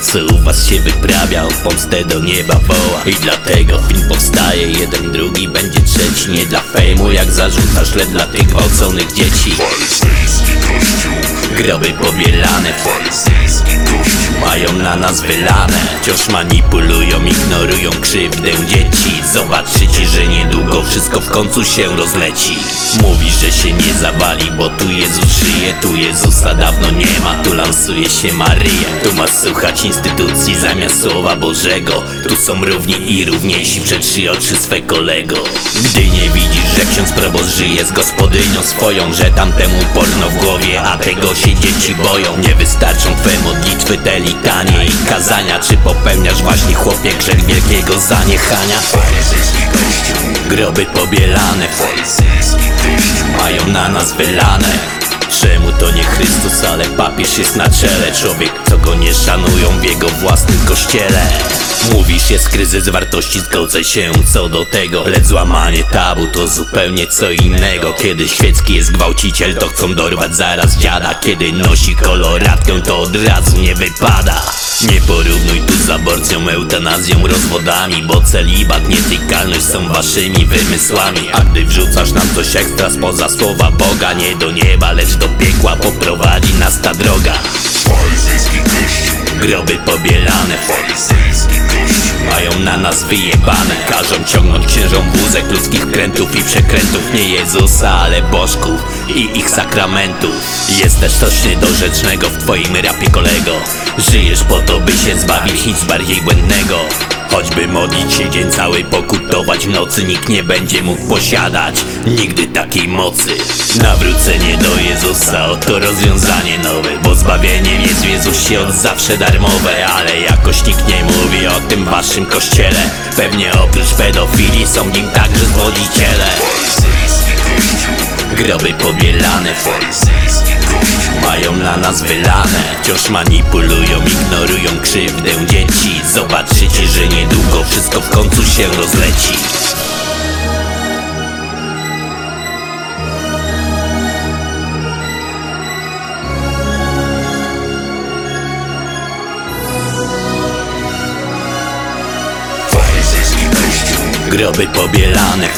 co u was się wyprawia O pomstę do nieba woła. I dlatego film powstaje Jeden, drugi, będzie trzeci. Nie dla fejmu jak zarzucasz Lecz dla tych gwałconych dzieci. Faryzejski kościół, Groby Mają na nas wylane Wciąż manipulują, ignorują krzywdę dzieci. Zobaczycie, że niedługo wszystko w końcu się rozleci. Mówi, że się nie zawali, bo tu Jezus żyje Tu Jezusa dawno nie ma, tu lansuje się Maryja Tu masz słuchać instytucji zamiast Słowa Bożego. Tu są równi i równiejsi przed trzy oczy swe kolego. Gdy nie widzisz, że ksiądz proboszcz żyje z gospodynią swoją Że tamtemu porno w głowie, a tego się dzieci boją. Nie wystarczą twe modlitwy, te litanie kazania Czy popełniasz właśnie chłopie grzech wielkiego zaniechania? Groby pobielane, mają na nas wylane. Czemu to nie Chrystus, ale papież jest na czele? Człowiek, co go nie szanują w jego własnym kościele Mówisz, jest kryzys wartości, zgodzę się co do tego. Lecz złamanie tabu to zupełnie co innego. Kiedy świecki jest gwałciciel, to chcą dorwać zaraz dziada. Kiedy nosi koloratkę, to od razu nie wypada. Nie porównuj tu z aborcją, eutanazją, rozwodami Bo celibat, nietykalność są waszymi wymysłami. A gdy wrzucasz nam coś ekstra spoza słowa Boga Nie do nieba, lecz do piekła poprowadzi nas ta droga. Groby pobielane, mają na nas wyjebane. Każą ciągnąć księżom wózek ludzkich krętów i przekrętów. Nie Jezusa, ale bożków i ich sakramentów. Jest też coś niedorzecznego w twoim rapie kolego. Żyjesz po to, by się zbawić, nic bardziej błędnego Choćby modlić się dzień cały, pokutować nocy Nikt nie będzie mógł posiadać nigdy takiej mocy. Nawrócenie do Jezusa, oto rozwiązanie nowe Bo zbawieniem jest w Jezusie od zawsze darmowe Ale jakoś nikt nie mówi o tym waszym kościele. Pewnie oprócz pedofilii są nim także zwodziciele Groby pobielane, faryzejski kościół mają na nas wylane. Wciąż manipulują, ignorują krzywdę dzieci. Zobaczycie, że niedługo wszystko w końcu się rozleci. Groby pobielane,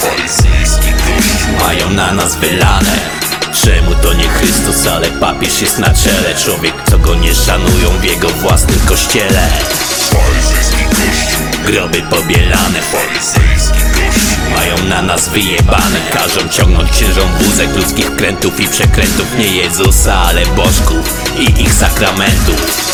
mają na nas wylane Czemu to nie Chrystus, ale papież jest na czele? Człowiek, co go nie szanują w jego własnym kościele. Faryzejski kościół, Groby pobielane, faryzejski kościół. Mają na nas wyjebane. Każą ciągnąć księżom wózek ludzkich krętów i przekrętów. Nie Jezusa, ale bożków i ich sakramentów